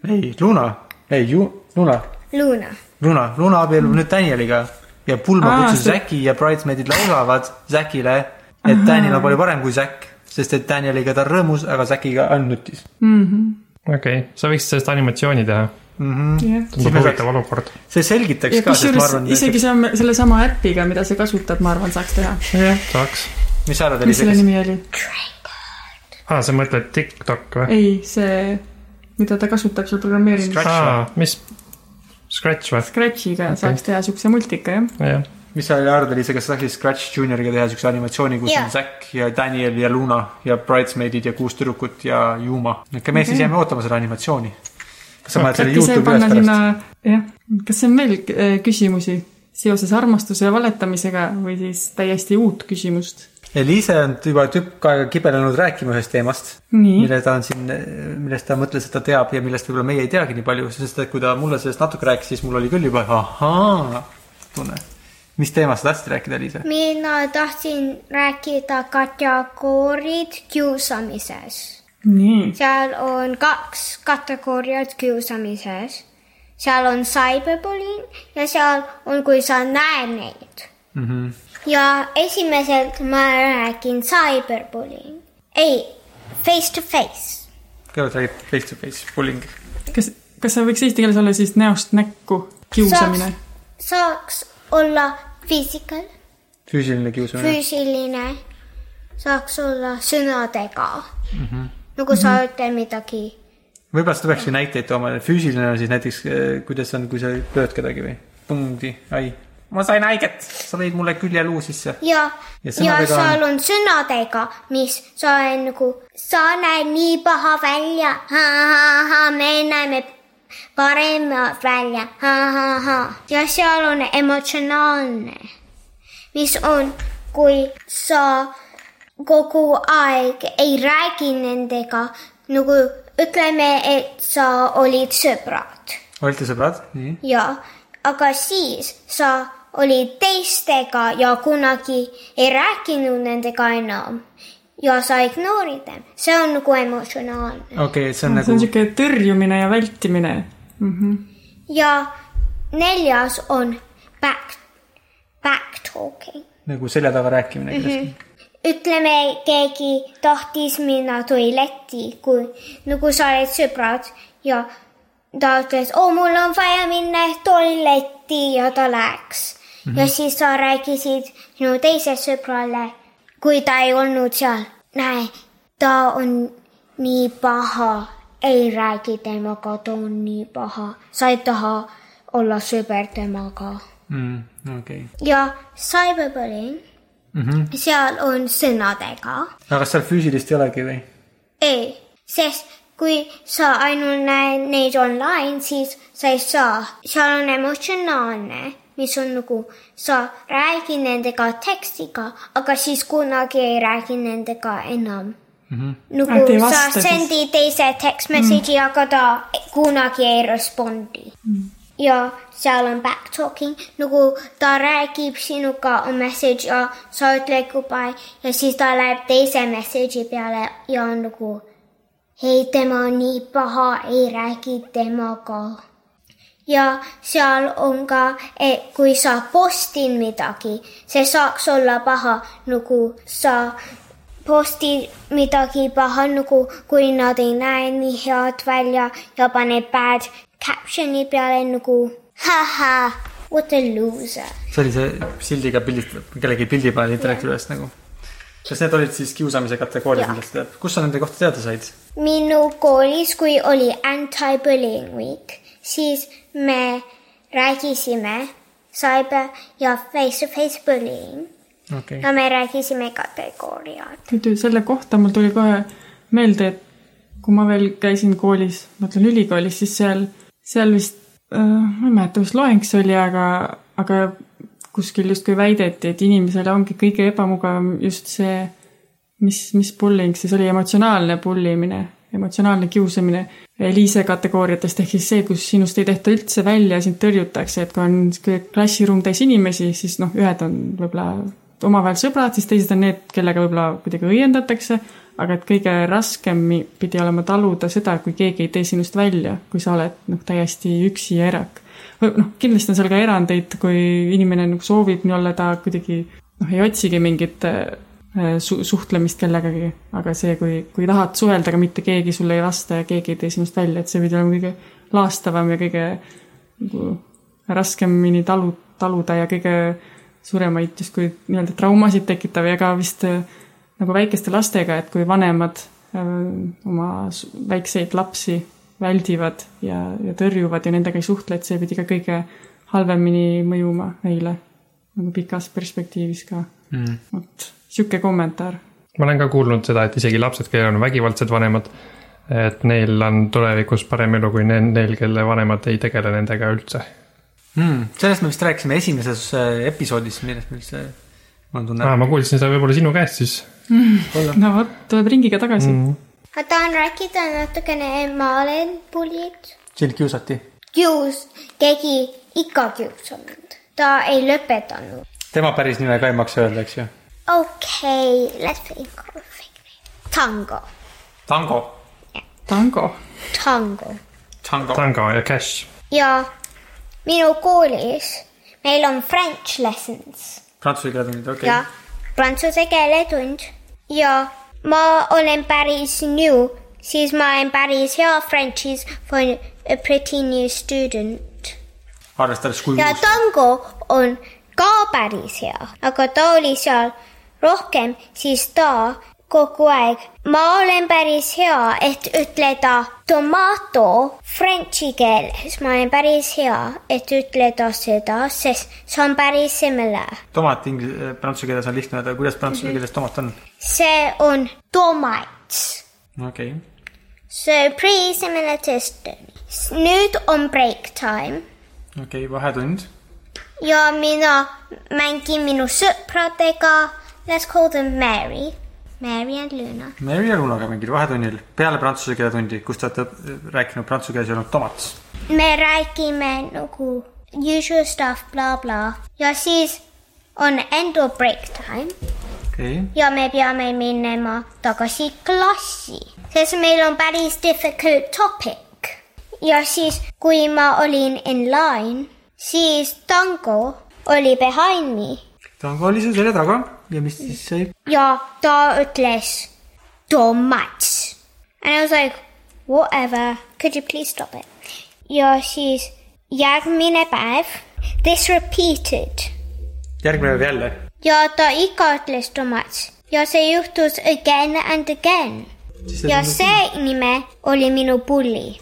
ei, Luna, ei ju, Luna, Luna, Luna, Luna abiellub nüüd Danieliga ja Pulma kutsus see- Zacki ja bridesmaidid laulavad Zackile, et Daniel on palju parem kui Zack, sest et Danieliga ta on rõõmus, aga Zackiga on nutis okei okay., sa võiksid sellest animatsiooni teha. mm. -hmm. jah. tundub me huvitav olukord. see selgitaks ja ka, sest ma arvan, isegi see, sellesama äpiga, mida sa kasutad, ma arvan, saaks teha. jah, saaks. mis sa arvad, mis selle Elisabeth? nimi oli? aa, sa mõtled TikTok või? ei, see, mida ta kasutab seal või? aa, mis? Scratch või? Scratchiga okay. saaks teha siukse multika, jah. jah, mis sa arvad, Elisa, kas sa saaksid Scratch Junioriga teha siukse animatsiooni, kus Jaa. on Zack ja Daniel ja Luna ja bridesmaidid ja kuus tüdrukut ja Yuma. okei, me siis jääme ootama seda animatsiooni. kas sa paned selle Youtube'i üles sinna pärast?, jah, kas see on veel äh, küsimusi seoses armastuse ja valetamisega või siis täiesti uut küsimust? Eliise on juba tükk aega kibelenud rääkima ühest teemast, nii, mille ta on siin, millest ta mõtles, et ta teab ja millest võib-olla meie ei teagi nii palju, sest et kui ta mulle sellest natuke rääkis, siis mul oli küll juba ahaa tunne. mis teemast sa tahtsid rääkida, Eliise? mina tahtsin rääkida kategoorid kiusamises. nii, seal on kaks kategooriat kiusamises. seal on cyberbullying ja seal on, kui sa näed neid. Ja esimeselt ma räägin cyberbullying, ei, face to face. kõigepealt räägib face to face bullying. kas, kas see võiks eesti keeles olla siis näost näkku kiusamine? saaks olla physical, füüsiline kiusamine. füüsiline, saaks olla sõnadega mm. -hmm. nagu sa ütled midagi võib-olla seda peakski näiteid tooma, füüsiline on siis näiteks, kuidas on, kui sa lööd kedagi või? punkti, ai. Ma sain haiget, sa lõid mulle küljeluu sisse. ja, Ja ja, seal on sõnadega, mis sa oled nagu, sa näed nii paha välja, me näeme paremad välja, ja seal on emotsionaalne, mis on, kui sa kogu aeg ei räägi nendega nagu ütleme, et sa olid sõbrad olite sõbrad? nii. ja, aga siis sa olid teistega ja kunagi ei rääkinud nendega enam ja sa ignoorid them, see on nagu emotsionaalne okei okay,, see on see on nagu, siuke tõrjumine ja vältimine mm. -hmm. ja neljas on back, back talking. nagu selja taga rääkimine kellestki. ütleme, keegi tahtis minna tualetti, kui nagu sa oled sõbrad ja ta ütles, oo, mul on vaja minna tualetti ja ta läks mm. -hmm. ja siis sa rääkisid sinu teisele sõbrale, kui ta ei olnud seal. näe, ta on nii paha, ei räägi temaga, ta on nii paha, sa ei taha olla sõber temaga. Mm, okei. ja cyberbullying Mhm. seal on sõnadega. aga seal füüsilist ei olegi või? ei, sest kui sa ainult näed neid online, siis sa ei saa, seal on emotsionaalne mis on nagu sa räägid nendega tekstiga, aga siis kunagi ei räägi nendega enam mm. -hmm. Ah, nagu et ei sa vasta siis. sendi teise text message'i mm., aga ta kunagi ei respondi mm.. ja seal on back talking nagu ta räägib sinuga on message ja sa ütled goodbye ja siis ta läheb teise message'i peale ja on nagu ei, tema on nii paha, ei räägi temaga ja seal on ka, kui sa postid midagi, see saaks olla paha, nagu sa postid midagi paha, nagu kui nad ei näe nii head välja ja paned bad caption'i peale nagu haha, what a loser. see oli see sildiga pildist, kellegi pildi peal interneti üles nagu. kas need olid siis kiusamise kategooriad, millest tead, kus sa nende kohta teada said? minu koolis, kui oli anti-bullying week, siis me rääkisime cyber ja face-to-face bullying okei. Ja me rääkisime kategooriad. nüüd selle kohta mul tuli kohe meelde, et kui ma veel käisin koolis, ma ütlen ülikoolis, siis seal, seal vist äh,, ma ei mäleta, mis loeng see oli, aga, aga kuskil justkui väideti, et inimesele ongi kõige ebamugavam just see, mis, mis bullying siis oli, emotsionaalne bullimine, emotsionaalne kiusamine Eliise kategooriatest ehk siis see, kus sinust ei tehta üldse välja, sind tõrjutakse, et kui on klassiruum täis inimesi, siis noh, ühed on võib-olla omavahel sõbrad, siis teised on need, kellega võib-olla kuidagi õiendatakse, aga et kõige raskem pidi olema taluda seda, kui keegi ei tee sinust välja, kui sa oled noh, täiesti üksi ja erak. noh, kindlasti on seal ka erandeid, kui inimene nagu soovib nii olla, ta kuidagi noh, ei otsigi mingit su suhtlemist kellegagi, aga see, kui, kui tahad suhelda, aga mitte keegi sulle ei vasta ja keegi ei tee sinust välja, et see pidi olema kõige laastavam ja kõige nagu raskemini talu, taluda ja kõige suuremaid justkui nii-öelda traumasid tekitav ja ka vist äh, nagu väikeste lastega, et kui vanemad äh, oma väikseid lapsi väldivad ja, ja tõrjuvad ja nendega ei suhtle, et see pidi ka kõige halvemini mõjuma neile nagu pikas perspektiivis ka mm.. vot sihuke kommentaar. ma olen ka kuulnud seda, et isegi lapsed, kellel on vägivaldsed vanemad, et neil on tulevikus parem elu kui ne- neil, kelle vanemad ei tegele nendega üldse. Mm. sellest me vist rääkisime esimeses äh, episoodis, millest meil see, mul on tunne aa, ma kuulsin seda võib-olla sinu käest siis no vot, tuleb ringiga tagasi mm.. mm.. ma tahan rääkida natukene, ma olen bullied. sind kiusati. kius, keegi ikka kiusab mind, ta ei lõpetanud. tema päris nime ka ei maksa öelda, eks ju. okay,, let's think of a fake name. Tango, Tango. tango. Tango Tango. tango ja cash. ja minu koolis meil on French lessons Prantsuse keele tunnid, okei ja prantsuse keele tund ja ma olen päris new, siis ma olen päris hea Frenchis for a pretty new student. arvestades, kui ja tango on ka päris hea, aga ta oli seal rohkem, siis ta kogu aeg, ma olen päris hea, et ütleda tomato frenchi keeles, ma olen päris hea, et ütleda seda, sest see on päris similar. tomat inglis-, prantsuse keeles on lihtne öelda, kuidas prantsuse keeles tomat on? see on tomats. okei okay.. So pretty similar Estonia. nüüd on break time okei okay,, vahetund. ja mina mängin minu sõpradega. Let's call them Mary, Mary and Luna. Mary ja Lunaga mingil vahetunnil peale prantsuse keele tundi, kus te olete rääkinud prantsuse keeles ei olnud tomats. me räägime nagu usual stuff bla bla ja siis on end of break time okay., ja me peame minema tagasi klassi, sest meil on päris difficult topic. ja siis, kui ma olin in line, siis Tango oli behind me Tango oli su selja taga ja mis siis sai? ja ta ütles tomats. And I was like, whatever, could you please stop it? ja siis järgmine päev, this repeated järgmine päev jälle. ja ta ikka ütles tomats ja see juhtus again and again. ja see nime oli minu bulli,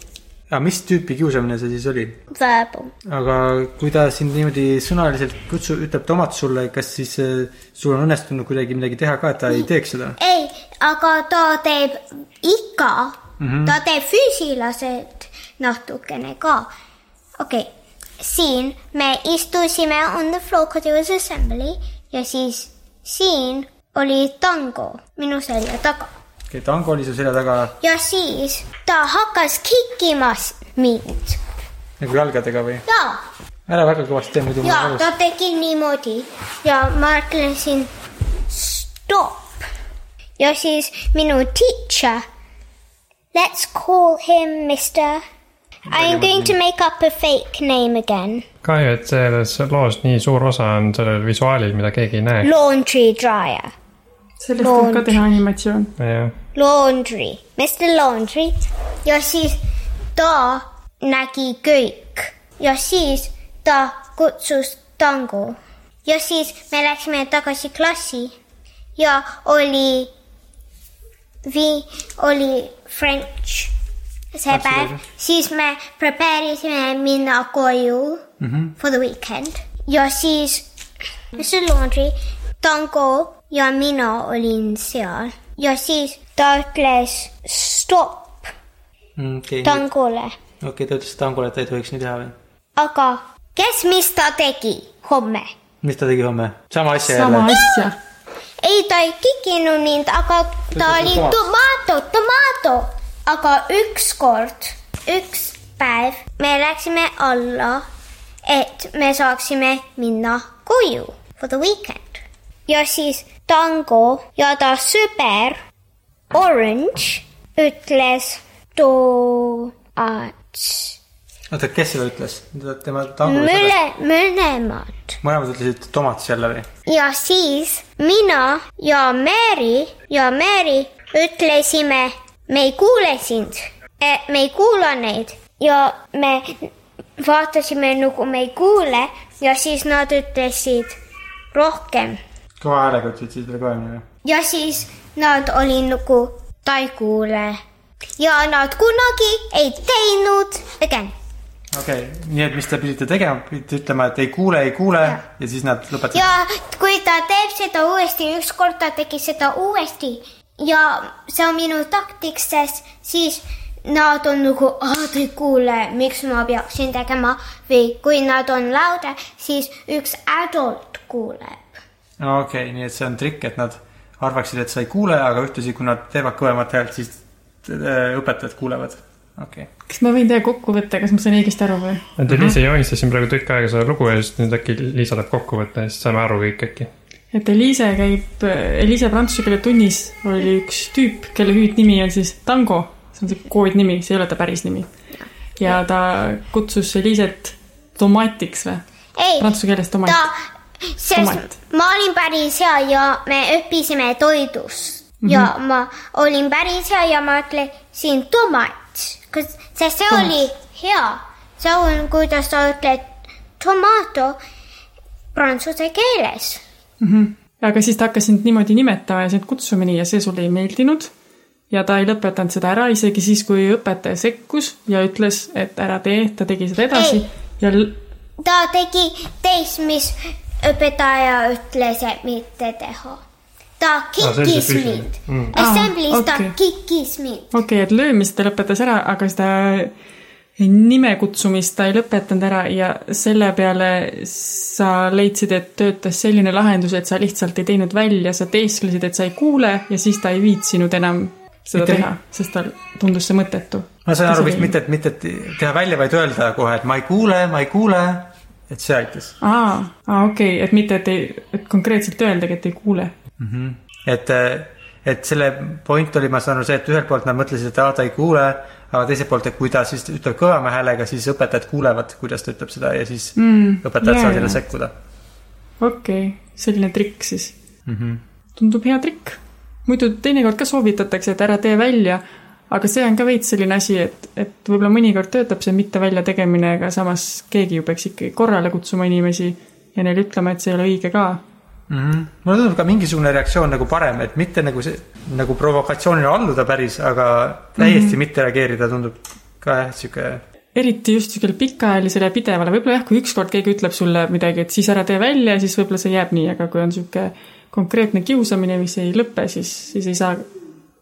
aga mis tüüpi kiusamine see siis oli? verbal. aga kui ta sind niimoodi sõnaliselt kutsu, ütleb tomat sulle, kas siis äh, sul on õnnestunud kuidagi midagi teha ka, et ta ei teeks seda? ei, aga ta teeb ikka mm, -hmm. ta teeb füüsiliselt natukene ka. okei okay., siin me istusime on the floor was assembly ja siis siin oli tango minu selja taga okei, tango oli su selja taga. Ja siis ta hakkas kikkima mind. Nagu jalgadega või? ja, ära väga kõvasti tee, muidu mul ja on ta tegi niimoodi. Ja ma ütlesin stop! Ja siis minu teacher let's call him Mr I am going to make up a fake name again. Kahju, et selles loos nii suur osa on sellel visuaalil, mida keegi ei näe. laundry dryer sellest tuleb ka teha animatsioon. laundry, Mr Laundry ja siis ta nägi kõik. Ja siis ta kutsus tango. Ja siis me läksime tagasi klassi. Ja oli vi- oli French. See päev. siis me prepare isime minna koju mm -hmm. for the weekend. Ja siis Mr Laundry, tango ja mina olin seal ja siis ta ütles stopp okei, tangole, okei, ta ütles tangole, et ta ei tohiks nii teha või? aga kes, mis ta tegi homme? mis ta tegi homme? sama asja sama jälle? asja. ei, ta ei kikinud mind, aga ta ütles oli tomaat. tomato, tomato, aga ükskord, üks päev me läksime alla, et me saaksime minna koju for the weekend ja siis tango ja ta sõber Orange ütles toats, oota, kes seda ütles? tema tango mõle, mõlemad. Mõlemad ütlesid tomats jälle või? ja siis mina ja Mary ja Mary ütlesime, me ei kuule sind, me ei kuula neid. Ja me vaatasime nagu me ei kuule ja siis nad ütlesid rohkem kõva häälega ütlesid siis veel kõvemini või? ja siis nad oli nagu ta ei kuule ja nad kunagi ei teinud again okei okay,, nii et mis te pidite tegema, pidite ütlema, et ei kuule, ei kuule ja, ja siis nad lõpetasid. ja kui ta teeb seda uuesti, ükskord ta tegi seda uuesti ja see on minu taktik, sest siis nad on nagu, ta ei kuule, miks ma peaksin tegema või kui nad on lauda, siis üks adult kuuleb. Okei okay,, nii et see on trikk, et nad arvaksid, et sa ei kuule, aga ühtlasi, kui nad teevad kõvemat häält, siis äh, õpetajad kuulevad. okei okay., kas ma võin teha kokkuvõtte, kas ma sain õigesti aru või? et Eliise joonistas siin praegu tükk aega seda lugu ja siis nüüd äkki Liisa teeb kokkuvõtte ja siis saame aru kõik äkki. et Eliise käib, Eliise prantsuse keele tunnis oli üks tüüp, kelle hüüdnimi on siis Tango, see on see koodnimi, see ei ole ta päris nimi. ja ta kutsus Eliiset tomaatiks või? ei, Prantsuse keeles tomat. ta, sest ma olin päris hea ja me õppisime toidust mm -hmm. ja ma olin päris hea ja ma ütlesin tomat, sest see Tomat. oli hea. see on, kuidas sa ütled tomato prantsuse keeles. aga siis ta hakkas sind niimoodi nimetama ja sind kutsuma nii ja see sulle ei meeldinud. ja ta ei lõpetanud seda ära isegi siis, kui õpetaja sekkus ja ütles, et ära tee, ta tegi seda edasi Ei. ja ta tegi teist, mis õpetaja ütles, et mitte teha. ta see kikkis füüsiline. mind Mm. mm.. Assembly's Aa, ta okei. kikkis mind. okei okay,, et löömist ta lõpetas ära, aga seda nime kutsumist ta ei lõpetanud ära ja selle peale sa leidsid, et töötas selline lahendus, et sa lihtsalt ei teinud välja, sa teesklesid, et sa ei kuule ja siis ta ei viitsinud enam seda Mitte- teha, sest tal tundus see mõttetu. ma sain aru vist mitte, et mitte et teha välja, vaid öelda kohe, et ma ei kuule, ma ei kuule, et see aitas. aa, aa okei okay., et mitte, et ei, et konkreetselt öeldagi, et ei kuule. et, et selle point oli, ma saan aru see, et ühelt poolt nad mõtlesid, et aa, ta ei kuule, aga teiselt poolt, et kui ta siis ütleb kõvema häälega, siis õpetajad kuulevad, kuidas ta ütleb seda ja siis mm, õpetajad jaa, saavad jälle sekkuda. okei okay., selline trikk siis mm. -hmm. tundub hea trikk. muidu teinekord ka soovitatakse, et ära tee välja, aga see on ka veits selline asi, et, et võib-olla mõnikord töötab see mitte välja tegemine, aga samas keegi ju peaks ikkagi korrale kutsuma inimesi ja neile ütlema, et see ei ole õige ka. mm. -hmm. mulle tundub ka mingisugune reaktsioon nagu parem, et mitte nagu see, nagu provokatsioonile alluda päris, aga täiesti mm -hmm. mitte reageerida tundub ka jah, sihuke. eriti just niisugusele pikaajalisele ja pidevale, võib-olla jah, kui ükskord keegi ütleb sulle midagi, et siis ära tee välja, siis võib-olla see jääb nii, aga kui on niisugune konkreetne kiusamine, mis ei lõpe, siis, siis ei saa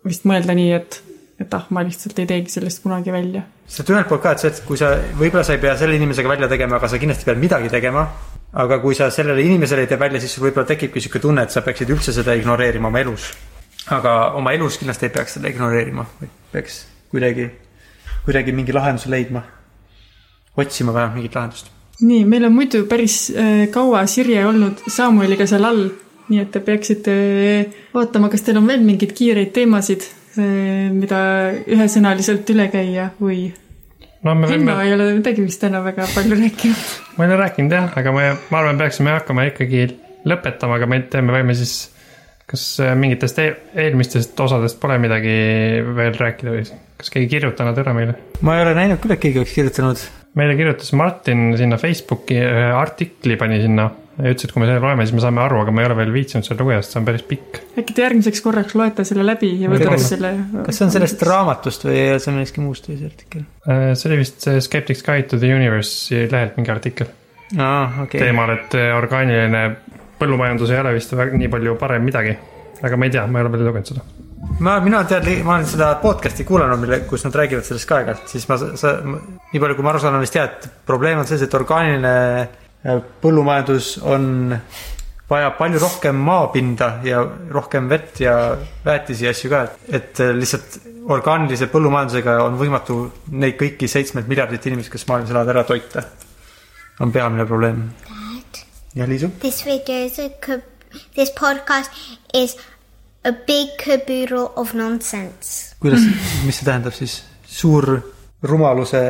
vist mõelda nii, et, et ah, ma lihtsalt ei teegi sellest kunagi välja. sest ühelt poolt ka, et see, et kui sa, võib-olla sa ei pea selle inimesega välja tegema, aga sa kindlasti pead midagi tegema. aga kui sa sellele inimesele ei tee välja, siis sul võib-olla tekibki sihuke tunne, et sa peaksid üldse seda ignoreerima oma elus. aga oma elus kindlasti ei peaks seda ignoreerima, vaid peaks kuidagi, kuidagi mingi lahenduse leidma. otsima vähemalt mingit lahendust. nii, meil on muidu päris äh, kaua Sirje olnud Samueliga seal all, nii et te peaksite vaatama, kas teil on veel mingeid kiireid teemasid, mida ühesõnaliselt üle käia või no me Henno võime, ei ole midagi vist täna väga palju rääkinud. ma ei ole rääkinud jah, aga me, ma arvan, peaksime hakkama ikkagi lõpetama, aga me teeme, võime siis, kas äh, mingitest e eelmistest osadest pole midagi veel rääkida või kas keegi kirjutanud ära meile? ma ei ole näinud küll, et keegi oleks kirjutanud. Meile kirjutas Martin sinna Facebooki ühe artikli pani sinna ja ütles, et kui me selle loeme, siis me saame aru, aga ma ei ole veel viitsinud seda lugeda, sest see on päris pikk. äkki te järgmiseks korraks loete selle läbi ja võtate selle. kas see on sellest raamatust või see on millestki muust või see artikkel? Äh, see oli vist see Skeptics Guide to the Universe'i lehelt mingi artikkel aa, okei okay.. teemal, et äh, orgaaniline põllumajandus ei ole vist väga, nii palju parem midagi. aga ma ei tea, ma ei ole veel lugenud seda. ma, mina tean, ma olen seda podcast'i kuulanud, mille, kus nad räägivad sellest ka aeg-ajalt, siis ma, sa, nii palju, kui ma aru saan, on vist jah, et probleem on selles, et orgaaniline äh, põllumajandus on, vajab palju rohkem maapinda ja rohkem vett ja väetisi ja asju ka, et, et äh, lihtsalt orgaanilise põllumajandusega on võimatu neid kõiki seitsmet miljardit inimest, kes maailmas elavad, ära toita. on peamine probleem. jah, Liisu? This video is a this podcast is a big caboodle of nonsense. kuidas, mis see tähendab siis? suur rumaluse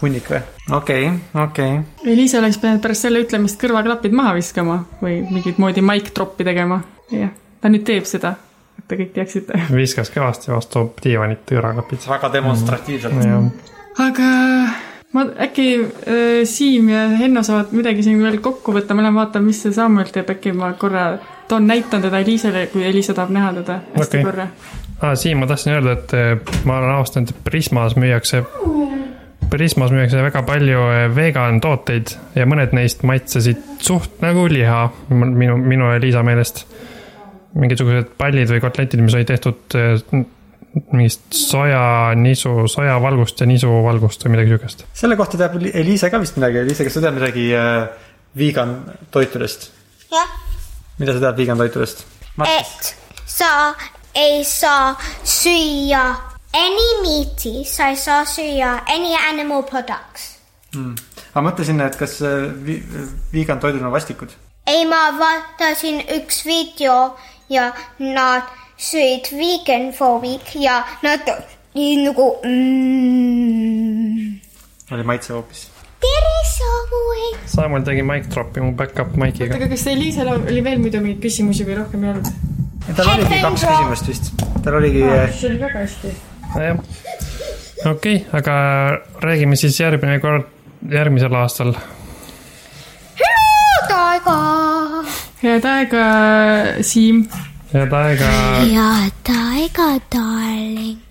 hunnik või? okei, okei. Liisa oleks pidanud pärast selle ütlemist kõrvaklapid maha viskama või mingit moodi mic drop'i tegema. jah, ta nüüd teeb seda, et te kõik teaksite. viskas kõvasti vastu diivanit kõrvaklapid. väga demonstratiivselt. jah, aga ma äkki äh, Siim ja Henno saavad midagi siin veel kokku võtta, ma lähen vaatan, mis see Samuel teeb, äkki ma korra toon, näitan teda Eliisale, kui Eliisa tahab näha teda hästi okay. korra. ah,. Siim, ma tahtsin öelda, et eh, ma olen avastanud, et Prismas müüakse, Prismas müüakse väga palju eh, vegan tooteid ja mõned neist maitsesid suht nagu liha minu, minu ja Liisa meelest. mingisugused pallid või kotletid, mis olid tehtud eh, mingist soja, nisu, sojavalgust ja nisuvalgust või midagi siukest. selle kohta teab Li- Liisa ka vist midagi, Liisa, kas sa tead midagi äh, vegan toitudest? jah, mida sa tead vegan toitudest? et sa ei saa süüa any meat'i, sa ei saa süüa any animal products. ma mõtlesin, et kas äh, vi- vegan toidud on vastikud? ei, ma vaatasin üks video ja nad sõid vegan for week ja nad olid nagu mm,. oli maitse hoopis. tere, Samuel. Samuel tegi mic drop'i mu back-up mic'iga. aga kas Eliisal oli veel muidu mingeid küsimusi või rohkem ei olnud? tal oligi kaks küsimust vist, tal oligi äh, see oli väga hästi. jah, okei okay,, aga räägime siis järgmine kord, järgmisel aastal head aega. head aega, Siim. Head aega head aega, darling.